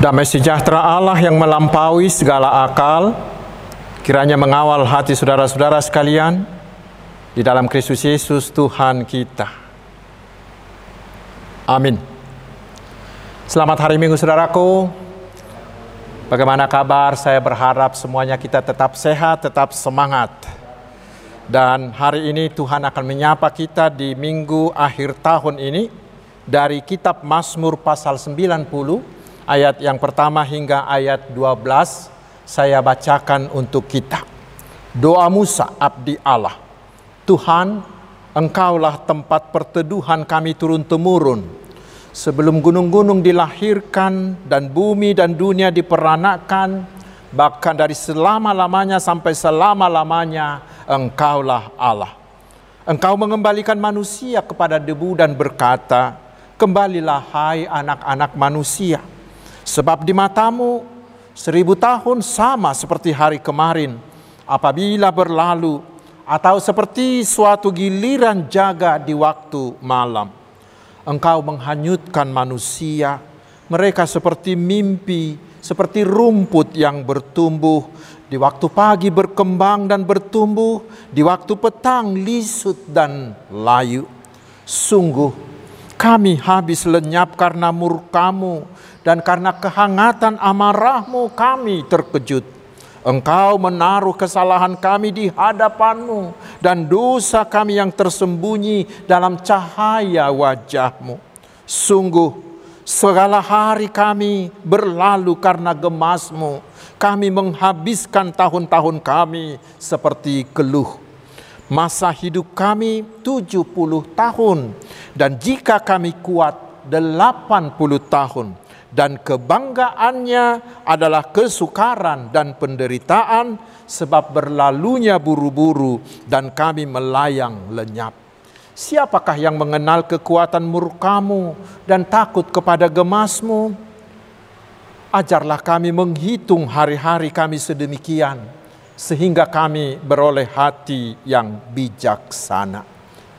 Damai sejahtera Allah yang melampaui segala akal, kiranya mengawal hati saudara-saudara sekalian di dalam Kristus Yesus Tuhan kita. Amin. Selamat hari Minggu saudaraku. Bagaimana kabar? Saya berharap semuanya kita tetap sehat, tetap semangat. Dan hari ini Tuhan akan menyapa kita di minggu akhir tahun ini dari kitab Mazmur pasal 90 ayat yang pertama hingga ayat 12 saya bacakan untuk kita. Doa Musa abdi Allah. Tuhan, Engkaulah tempat perteduhan kami turun-temurun. Sebelum gunung-gunung dilahirkan dan bumi dan dunia diperanakan, bahkan dari selama-lamanya sampai selama-lamanya Engkaulah Allah. Engkau mengembalikan manusia kepada debu dan berkata, Kembalilah hai anak-anak manusia Sebab di matamu seribu tahun sama seperti hari kemarin apabila berlalu atau seperti suatu giliran jaga di waktu malam. Engkau menghanyutkan manusia, mereka seperti mimpi, seperti rumput yang bertumbuh, di waktu pagi berkembang dan bertumbuh, di waktu petang lisut dan layu. Sungguh kami habis lenyap karena murkamu dan karena kehangatan amarahmu kami terkejut. Engkau menaruh kesalahan kami di hadapanmu dan dosa kami yang tersembunyi dalam cahaya wajahmu. Sungguh segala hari kami berlalu karena gemasmu. Kami menghabiskan tahun-tahun kami seperti keluh. Masa hidup kami 70 tahun dan jika kami kuat 80 tahun dan kebanggaannya adalah kesukaran dan penderitaan sebab berlalunya buru-buru dan kami melayang lenyap. Siapakah yang mengenal kekuatan murkamu dan takut kepada gemasmu? Ajarlah kami menghitung hari-hari kami sedemikian sehingga kami beroleh hati yang bijaksana.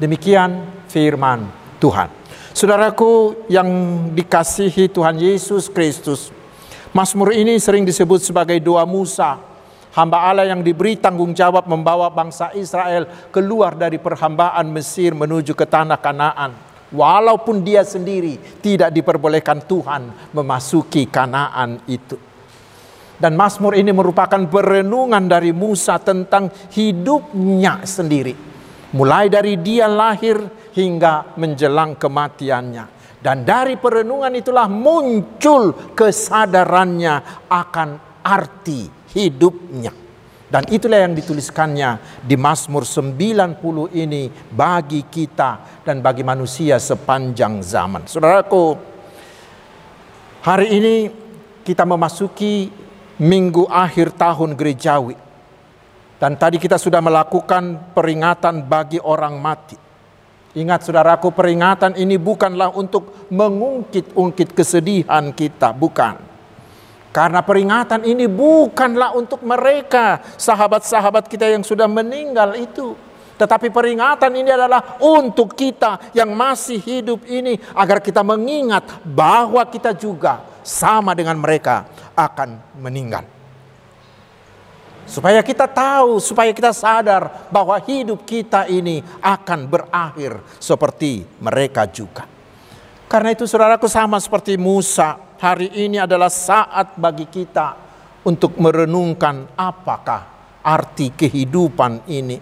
Demikian firman Tuhan. Saudaraku yang dikasihi Tuhan Yesus Kristus, Mazmur ini sering disebut sebagai doa Musa, hamba Allah yang diberi tanggung jawab membawa bangsa Israel keluar dari perhambaan Mesir menuju ke tanah Kanaan. Walaupun dia sendiri tidak diperbolehkan Tuhan memasuki Kanaan itu. Dan Mazmur ini merupakan perenungan dari Musa tentang hidupnya sendiri. Mulai dari dia lahir hingga menjelang kematiannya. Dan dari perenungan itulah muncul kesadarannya akan arti hidupnya. Dan itulah yang dituliskannya di Mazmur 90 ini bagi kita dan bagi manusia sepanjang zaman. Saudaraku, hari ini kita memasuki minggu akhir tahun gerejawi. Dan tadi kita sudah melakukan peringatan bagi orang mati. Ingat saudaraku peringatan ini bukanlah untuk mengungkit-ungkit kesedihan kita, bukan. Karena peringatan ini bukanlah untuk mereka, sahabat-sahabat kita yang sudah meninggal itu. Tetapi peringatan ini adalah untuk kita yang masih hidup ini agar kita mengingat bahwa kita juga sama dengan mereka akan meninggal. Supaya kita tahu, supaya kita sadar bahwa hidup kita ini akan berakhir seperti mereka juga. Karena itu saudaraku sama seperti Musa, hari ini adalah saat bagi kita untuk merenungkan apakah arti kehidupan ini.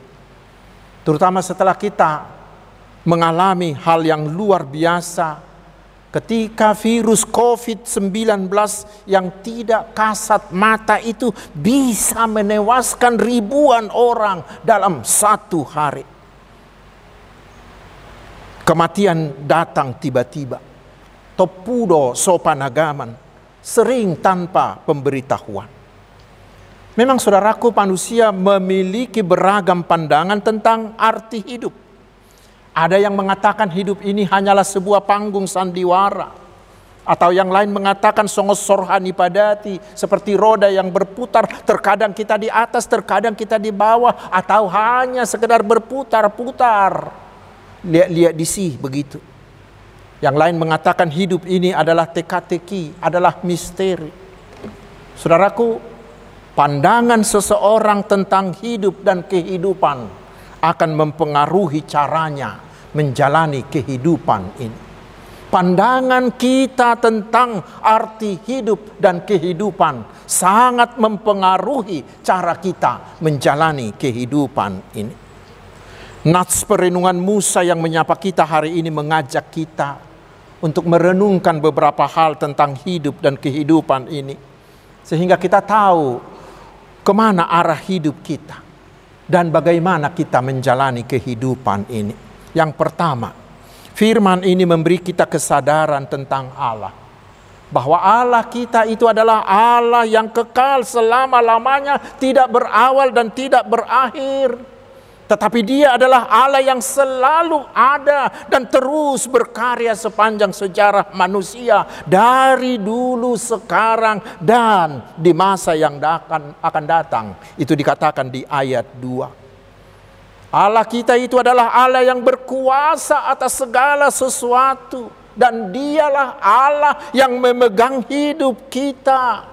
Terutama setelah kita mengalami hal yang luar biasa Ketika virus COVID-19 yang tidak kasat mata itu bisa menewaskan ribuan orang dalam satu hari. Kematian datang tiba-tiba. Topudo sopanagaman. Sering tanpa pemberitahuan. Memang saudaraku manusia memiliki beragam pandangan tentang arti hidup. Ada yang mengatakan hidup ini hanyalah sebuah panggung sandiwara. Atau yang lain mengatakan songos sorhani padati. Seperti roda yang berputar. Terkadang kita di atas, terkadang kita di bawah. Atau hanya sekedar berputar-putar. Lihat-lihat di sih begitu. Yang lain mengatakan hidup ini adalah teka-teki, adalah misteri. Saudaraku, pandangan seseorang tentang hidup dan kehidupan akan mempengaruhi caranya menjalani kehidupan ini. Pandangan kita tentang arti hidup dan kehidupan sangat mempengaruhi cara kita menjalani kehidupan ini. Nats perenungan Musa yang menyapa kita hari ini mengajak kita untuk merenungkan beberapa hal tentang hidup dan kehidupan ini. Sehingga kita tahu ke mana arah hidup kita dan bagaimana kita menjalani kehidupan ini. Yang pertama, firman ini memberi kita kesadaran tentang Allah. Bahwa Allah kita itu adalah Allah yang kekal selama-lamanya, tidak berawal dan tidak berakhir. Tetapi dia adalah Allah yang selalu ada dan terus berkarya sepanjang sejarah manusia dari dulu, sekarang, dan di masa yang akan, datang. Itu dikatakan di ayat 2. Allah kita itu adalah Allah yang berkuasa atas segala sesuatu. Dan dialah Allah yang memegang hidup kita.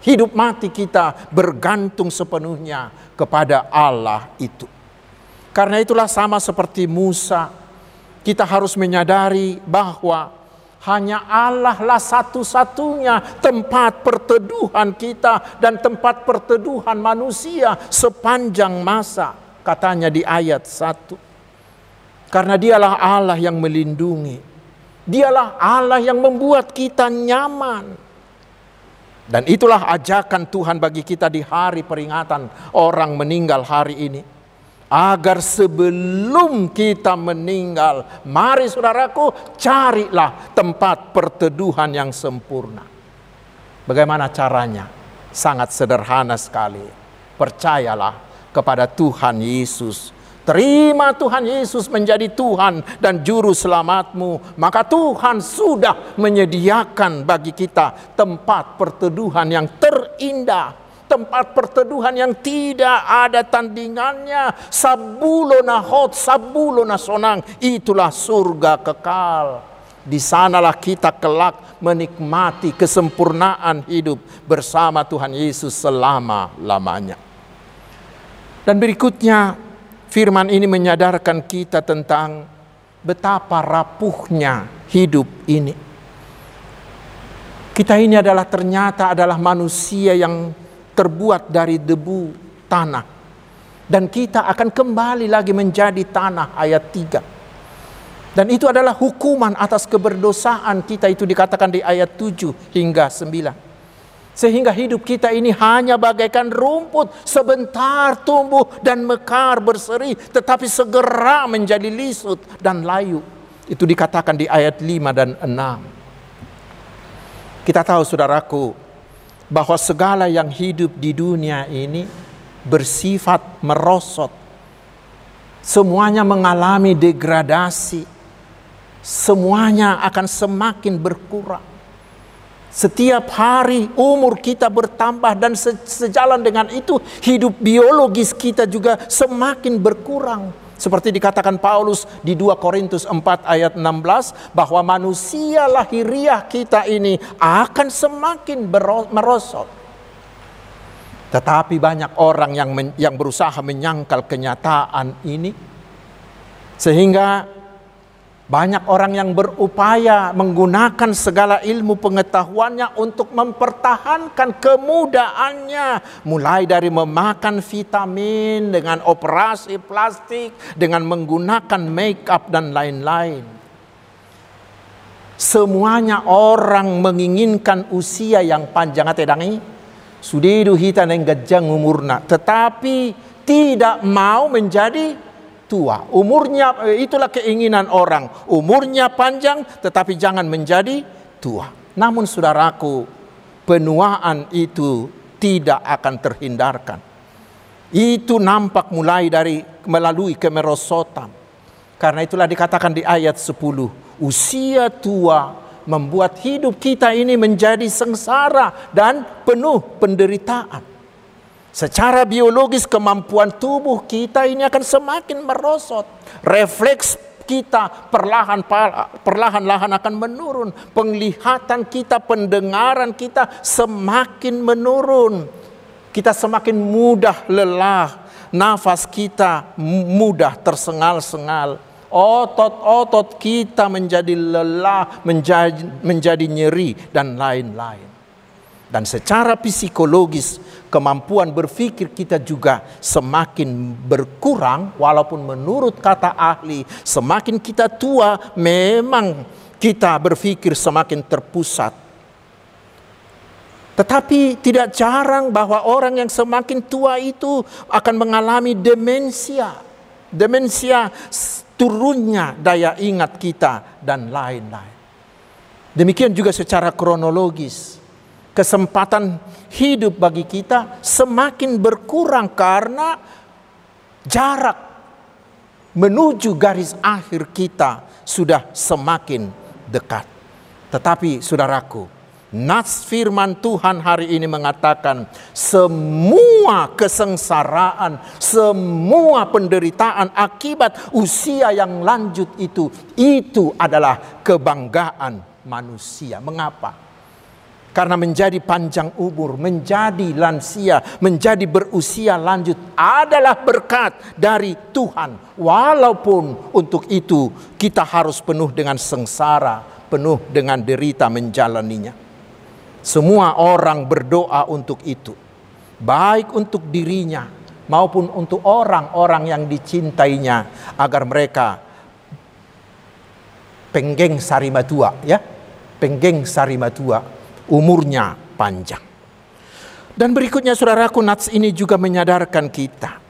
Hidup mati kita bergantung sepenuhnya kepada Allah itu. Karena itulah sama seperti Musa, kita harus menyadari bahwa hanya Allah lah satu-satunya tempat perteduhan kita dan tempat perteduhan manusia sepanjang masa. Katanya di ayat 1. Karena dialah Allah yang melindungi. Dialah Allah yang membuat kita nyaman. Dan itulah ajakan Tuhan bagi kita di hari peringatan orang meninggal hari ini agar sebelum kita meninggal, mari saudaraku, carilah tempat perteduhan yang sempurna. Bagaimana caranya? Sangat sederhana sekali. Percayalah kepada Tuhan Yesus. Terima Tuhan Yesus menjadi Tuhan dan juru selamatmu. Maka Tuhan sudah menyediakan bagi kita tempat perteduhan yang terindah tempat perteduhan yang tidak ada tandingannya. Sabulona hot, sabulona sonang, itulah surga kekal. Di sanalah kita kelak menikmati kesempurnaan hidup bersama Tuhan Yesus selama-lamanya. Dan berikutnya firman ini menyadarkan kita tentang betapa rapuhnya hidup ini. Kita ini adalah ternyata adalah manusia yang terbuat dari debu tanah. Dan kita akan kembali lagi menjadi tanah ayat 3. Dan itu adalah hukuman atas keberdosaan kita itu dikatakan di ayat 7 hingga 9. Sehingga hidup kita ini hanya bagaikan rumput sebentar tumbuh dan mekar berseri tetapi segera menjadi lisut dan layu. Itu dikatakan di ayat 5 dan 6. Kita tahu saudaraku, bahwa segala yang hidup di dunia ini bersifat merosot. Semuanya mengalami degradasi. Semuanya akan semakin berkurang. Setiap hari umur kita bertambah dan sejalan dengan itu hidup biologis kita juga semakin berkurang seperti dikatakan Paulus di 2 Korintus 4 ayat 16 bahwa manusia lahiriah kita ini akan semakin merosot. Tetapi banyak orang yang yang berusaha menyangkal kenyataan ini sehingga banyak orang yang berupaya menggunakan segala ilmu pengetahuannya untuk mempertahankan kemudaannya. Mulai dari memakan vitamin, dengan operasi plastik, dengan menggunakan make up dan lain-lain. Semuanya orang menginginkan usia yang panjang atedangi. Sudidu hitan yang gajang umurna. Tetapi tidak mau menjadi tua. Umurnya eh, itulah keinginan orang. Umurnya panjang tetapi jangan menjadi tua. Namun saudaraku, penuaan itu tidak akan terhindarkan. Itu nampak mulai dari melalui kemerosotan. Karena itulah dikatakan di ayat 10, usia tua membuat hidup kita ini menjadi sengsara dan penuh penderitaan. Secara biologis kemampuan tubuh kita ini akan semakin merosot. Refleks kita perlahan perlahan-lahan akan menurun. Penglihatan kita, pendengaran kita semakin menurun. Kita semakin mudah lelah, nafas kita mudah tersengal-sengal. Otot-otot kita menjadi lelah, menjadi, menjadi nyeri dan lain-lain. Dan secara psikologis kemampuan berpikir kita juga semakin berkurang walaupun menurut kata ahli semakin kita tua memang kita berpikir semakin terpusat. Tetapi tidak jarang bahwa orang yang semakin tua itu akan mengalami demensia. Demensia turunnya daya ingat kita dan lain-lain. Demikian juga secara kronologis kesempatan hidup bagi kita semakin berkurang karena jarak menuju garis akhir kita sudah semakin dekat. Tetapi saudaraku, Nats firman Tuhan hari ini mengatakan semua kesengsaraan, semua penderitaan akibat usia yang lanjut itu, itu adalah kebanggaan manusia. Mengapa? Karena menjadi panjang umur, menjadi lansia, menjadi berusia lanjut adalah berkat dari Tuhan. Walaupun untuk itu kita harus penuh dengan sengsara, penuh dengan derita menjalaninya. Semua orang berdoa untuk itu. Baik untuk dirinya maupun untuk orang-orang yang dicintainya agar mereka penggeng sarimatua ya penggeng sarimatua umurnya panjang. Dan berikutnya saudaraku Nats ini juga menyadarkan kita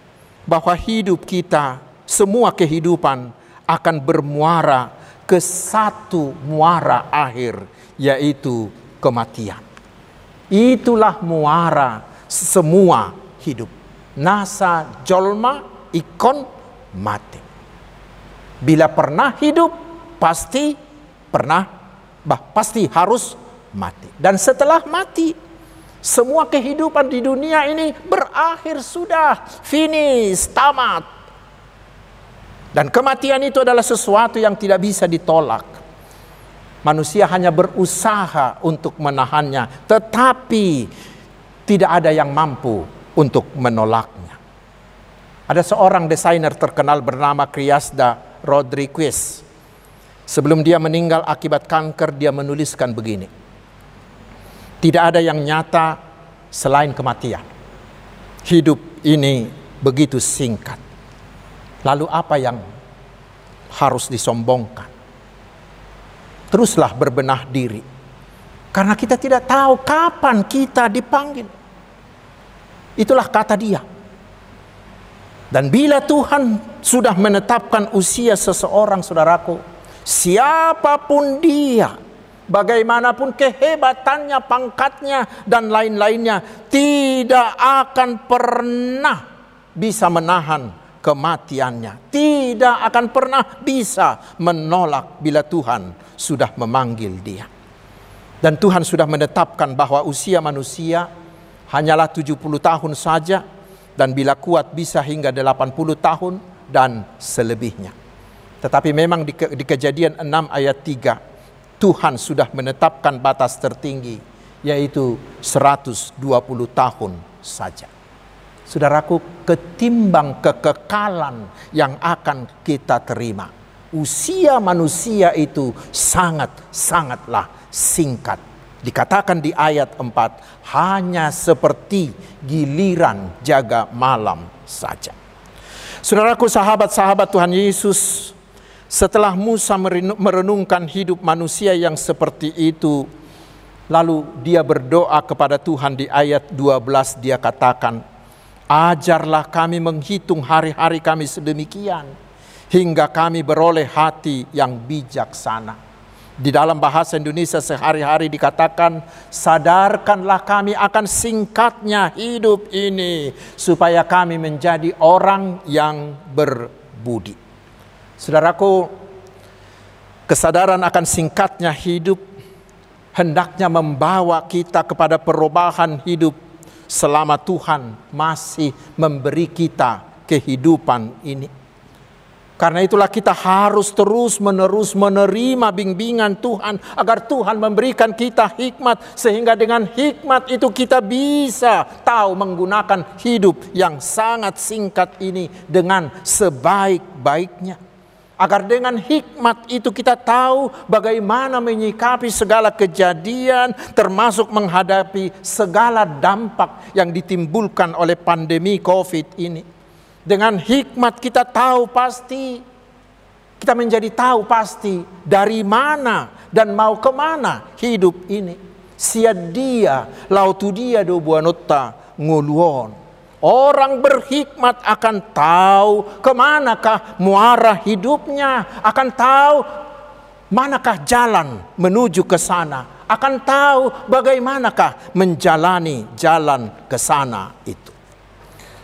bahwa hidup kita semua kehidupan akan bermuara ke satu muara akhir yaitu kematian. Itulah muara semua hidup. Nasa jolma ikon mati. Bila pernah hidup pasti pernah bah pasti harus mati. Dan setelah mati, semua kehidupan di dunia ini berakhir sudah, finish, tamat. Dan kematian itu adalah sesuatu yang tidak bisa ditolak. Manusia hanya berusaha untuk menahannya, tetapi tidak ada yang mampu untuk menolaknya. Ada seorang desainer terkenal bernama Criasda Rodriguez. Sebelum dia meninggal akibat kanker, dia menuliskan begini: tidak ada yang nyata selain kematian. Hidup ini begitu singkat. Lalu apa yang harus disombongkan? Teruslah berbenah diri. Karena kita tidak tahu kapan kita dipanggil. Itulah kata dia. Dan bila Tuhan sudah menetapkan usia seseorang saudaraku, siapa pun dia, bagaimanapun kehebatannya, pangkatnya, dan lain-lainnya, tidak akan pernah bisa menahan kematiannya. Tidak akan pernah bisa menolak bila Tuhan sudah memanggil dia. Dan Tuhan sudah menetapkan bahwa usia manusia hanyalah 70 tahun saja dan bila kuat bisa hingga 80 tahun dan selebihnya. Tetapi memang di, ke, di kejadian 6 ayat 3 Tuhan sudah menetapkan batas tertinggi yaitu 120 tahun saja. Saudaraku, ketimbang kekekalan yang akan kita terima, usia manusia itu sangat-sangatlah singkat. Dikatakan di ayat 4, hanya seperti giliran jaga malam saja. Saudaraku, sahabat-sahabat Tuhan Yesus, setelah Musa merenungkan hidup manusia yang seperti itu, lalu dia berdoa kepada Tuhan di ayat 12 dia katakan, "Ajarlah kami menghitung hari-hari kami sedemikian hingga kami beroleh hati yang bijaksana." Di dalam bahasa Indonesia sehari-hari dikatakan, sadarkanlah kami akan singkatnya hidup ini, supaya kami menjadi orang yang berbudi. Saudaraku, kesadaran akan singkatnya hidup hendaknya membawa kita kepada perubahan hidup selama Tuhan masih memberi kita kehidupan ini. Karena itulah kita harus terus menerus menerima bimbingan Tuhan agar Tuhan memberikan kita hikmat sehingga dengan hikmat itu kita bisa tahu menggunakan hidup yang sangat singkat ini dengan sebaik-baiknya. Agar dengan hikmat itu kita tahu bagaimana menyikapi segala kejadian termasuk menghadapi segala dampak yang ditimbulkan oleh pandemi Covid ini. Dengan hikmat kita tahu pasti, kita menjadi tahu pasti dari mana dan mau ke mana hidup ini. Sia dia, lautu dia do buanota nguluon. Orang berhikmat akan tahu ke manakah muara hidupnya, akan tahu manakah jalan menuju ke sana, akan tahu bagaimanakah menjalani jalan ke sana itu.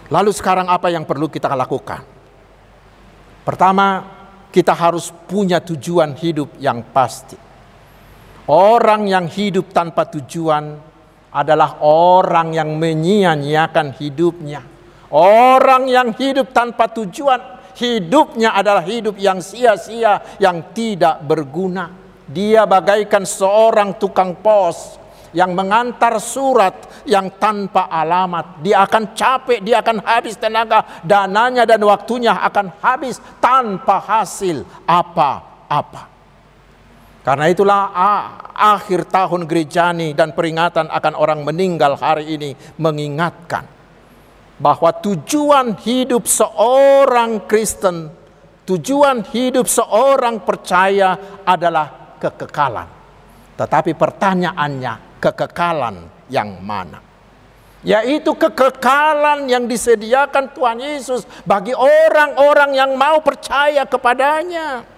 Lalu sekarang apa yang perlu kita lakukan? Pertama, kita harus punya tujuan hidup yang pasti. Orang yang hidup tanpa tujuan adalah orang yang menyia-nyiakan hidupnya. Orang yang hidup tanpa tujuan, hidupnya adalah hidup yang sia-sia, yang tidak berguna. Dia bagaikan seorang tukang pos yang mengantar surat yang tanpa alamat. Dia akan capek, dia akan habis tenaga, dananya dan waktunya akan habis tanpa hasil apa-apa. Karena itulah akhir tahun gerejani dan peringatan akan orang meninggal hari ini mengingatkan bahwa tujuan hidup seorang Kristen, tujuan hidup seorang percaya adalah kekekalan. Tetapi pertanyaannya, kekekalan yang mana? Yaitu kekekalan yang disediakan Tuhan Yesus bagi orang-orang yang mau percaya kepadanya.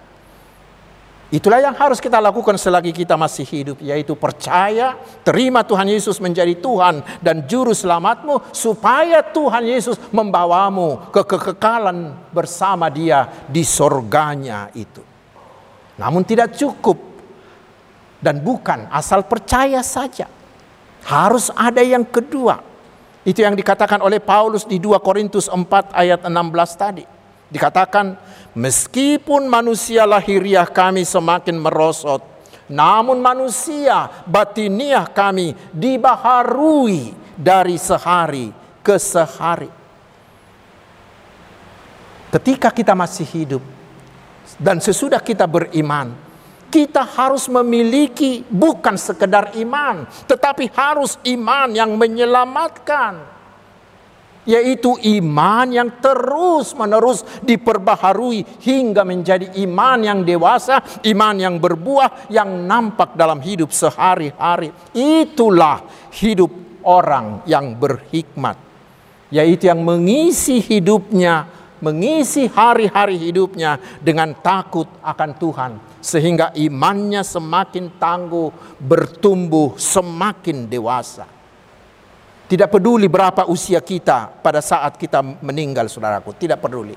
Itulah yang harus kita lakukan selagi kita masih hidup, yaitu percaya, terima Tuhan Yesus menjadi Tuhan dan Juru Selamatmu, supaya Tuhan Yesus membawamu ke kekekalan bersama Dia di sorganya itu. Namun, tidak cukup dan bukan asal percaya saja. Harus ada yang kedua. Itu yang dikatakan oleh Paulus di 2 Korintus 4 ayat 16 tadi. Dikatakan, meskipun manusia lahiriah kami semakin merosot, namun manusia batiniah kami dibaharui dari sehari ke sehari. Ketika kita masih hidup dan sesudah kita beriman, kita harus memiliki bukan sekedar iman, tetapi harus iman yang menyelamatkan. Yaitu iman yang terus-menerus diperbaharui hingga menjadi iman yang dewasa, iman yang berbuah, yang nampak dalam hidup sehari-hari. Itulah hidup orang yang berhikmat, yaitu yang mengisi hidupnya mengisi hari-hari hidupnya dengan takut akan Tuhan sehingga imannya semakin tangguh, bertumbuh, semakin dewasa. Tidak peduli berapa usia kita pada saat kita meninggal, saudaraku, tidak peduli.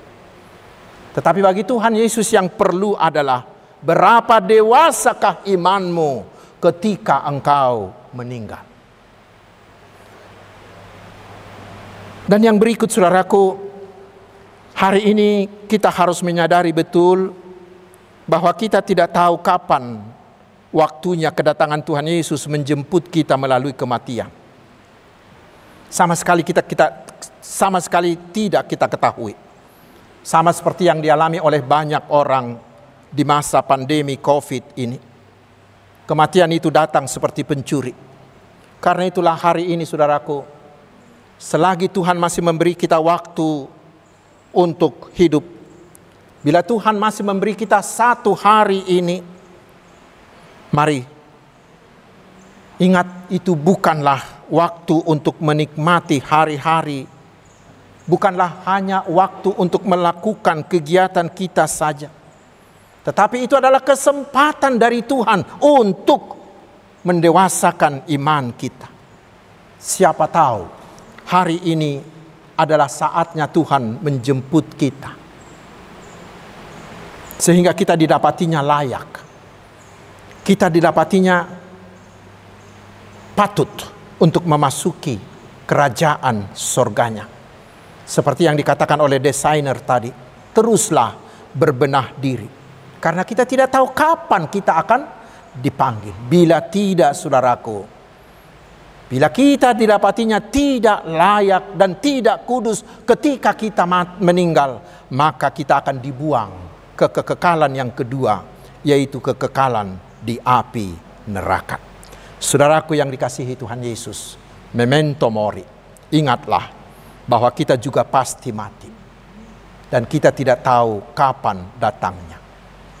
Tetapi bagi Tuhan Yesus yang perlu adalah berapa dewasakah imanmu ketika engkau meninggal. Dan yang berikut saudaraku, hari ini kita harus menyadari betul bahwa kita tidak tahu kapan waktunya kedatangan Tuhan Yesus menjemput kita melalui kematian. Sama sekali kita kita sama sekali tidak kita ketahui. Sama seperti yang dialami oleh banyak orang di masa pandemi Covid ini. Kematian itu datang seperti pencuri. Karena itulah hari ini saudaraku, selagi Tuhan masih memberi kita waktu untuk hidup Bila Tuhan masih memberi kita satu hari ini, mari ingat itu bukanlah waktu untuk menikmati hari-hari, bukanlah hanya waktu untuk melakukan kegiatan kita saja, tetapi itu adalah kesempatan dari Tuhan untuk mendewasakan iman kita. Siapa tahu hari ini adalah saatnya Tuhan menjemput kita sehingga kita didapatinya layak. Kita didapatinya patut untuk memasuki kerajaan sorganya. Seperti yang dikatakan oleh desainer tadi, teruslah berbenah diri. Karena kita tidak tahu kapan kita akan dipanggil. Bila tidak saudaraku, bila kita didapatinya tidak layak dan tidak kudus ketika kita meninggal, maka kita akan dibuang ke kekekalan yang kedua, yaitu kekekalan di api neraka. Saudaraku yang dikasihi Tuhan Yesus, memento mori, ingatlah bahwa kita juga pasti mati dan kita tidak tahu kapan datangnya.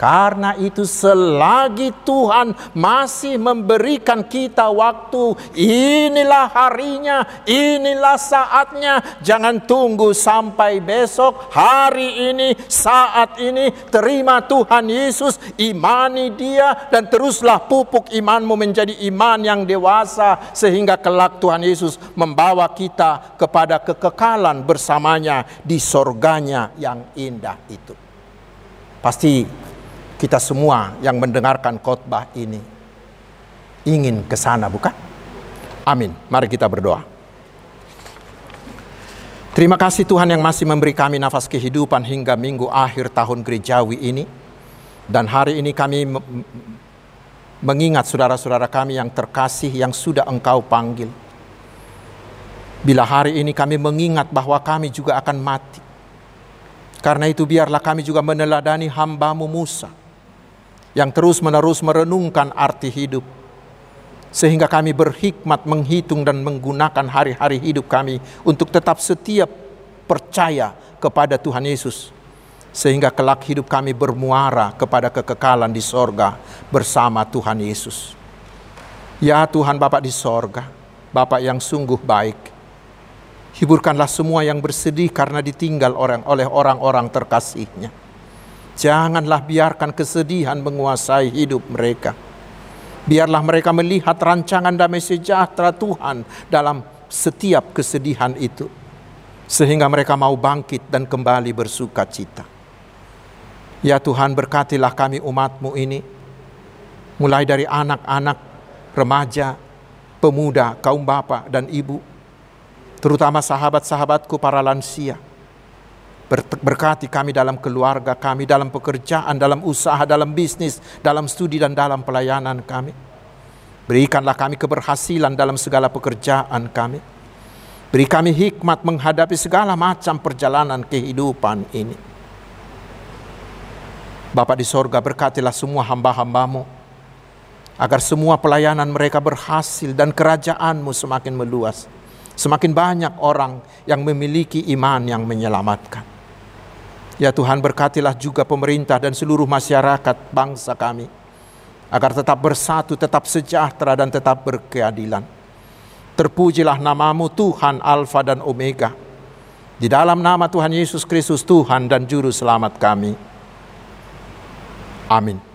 Karena itu selagi Tuhan masih memberikan kita waktu, inilah harinya, inilah saatnya. Jangan tunggu sampai besok, hari ini, saat ini. Terima Tuhan Yesus, imani dia dan teruslah pupuk imanmu menjadi iman yang dewasa. Sehingga kelak Tuhan Yesus membawa kita kepada kekekalan bersamanya di sorganya yang indah itu. Pasti kita semua yang mendengarkan khotbah ini ingin ke sana, bukan? Amin. Mari kita berdoa. Terima kasih Tuhan yang masih memberi kami nafas kehidupan hingga minggu akhir tahun gerejawi ini. Dan hari ini kami mengingat saudara-saudara kami yang terkasih yang sudah engkau panggil. Bila hari ini kami mengingat bahwa kami juga akan mati. Karena itu biarlah kami juga meneladani hambamu Musa yang terus-menerus merenungkan arti hidup, sehingga kami berhikmat menghitung dan menggunakan hari-hari hidup kami untuk tetap setia percaya kepada Tuhan Yesus, sehingga kelak hidup kami bermuara kepada kekekalan di sorga bersama Tuhan Yesus. Ya Tuhan Bapak di sorga, Bapak yang sungguh baik, hiburkanlah semua yang bersedih karena ditinggal orang oleh orang-orang terkasihnya Janganlah biarkan kesedihan menguasai hidup mereka. Biarlah mereka melihat rancangan damai sejahtera Tuhan dalam setiap kesedihan itu. Sehingga mereka mau bangkit dan kembali bersuka cita. Ya Tuhan berkatilah kami umatmu ini. Mulai dari anak-anak, remaja, pemuda, kaum bapak dan ibu. Terutama sahabat-sahabatku para lansia Berkati kami dalam keluarga kami, dalam pekerjaan, dalam usaha, dalam bisnis, dalam studi dan dalam pelayanan kami. Berikanlah kami keberhasilan dalam segala pekerjaan kami. Beri kami hikmat menghadapi segala macam perjalanan kehidupan ini. Bapak di sorga berkatilah semua hamba-hambamu. Agar semua pelayanan mereka berhasil dan kerajaanmu semakin meluas. Semakin banyak orang yang memiliki iman yang menyelamatkan. Ya Tuhan berkatilah juga pemerintah dan seluruh masyarakat bangsa kami. Agar tetap bersatu, tetap sejahtera dan tetap berkeadilan. Terpujilah namamu Tuhan Alfa dan Omega. Di dalam nama Tuhan Yesus Kristus Tuhan dan Juru Selamat kami. Amin.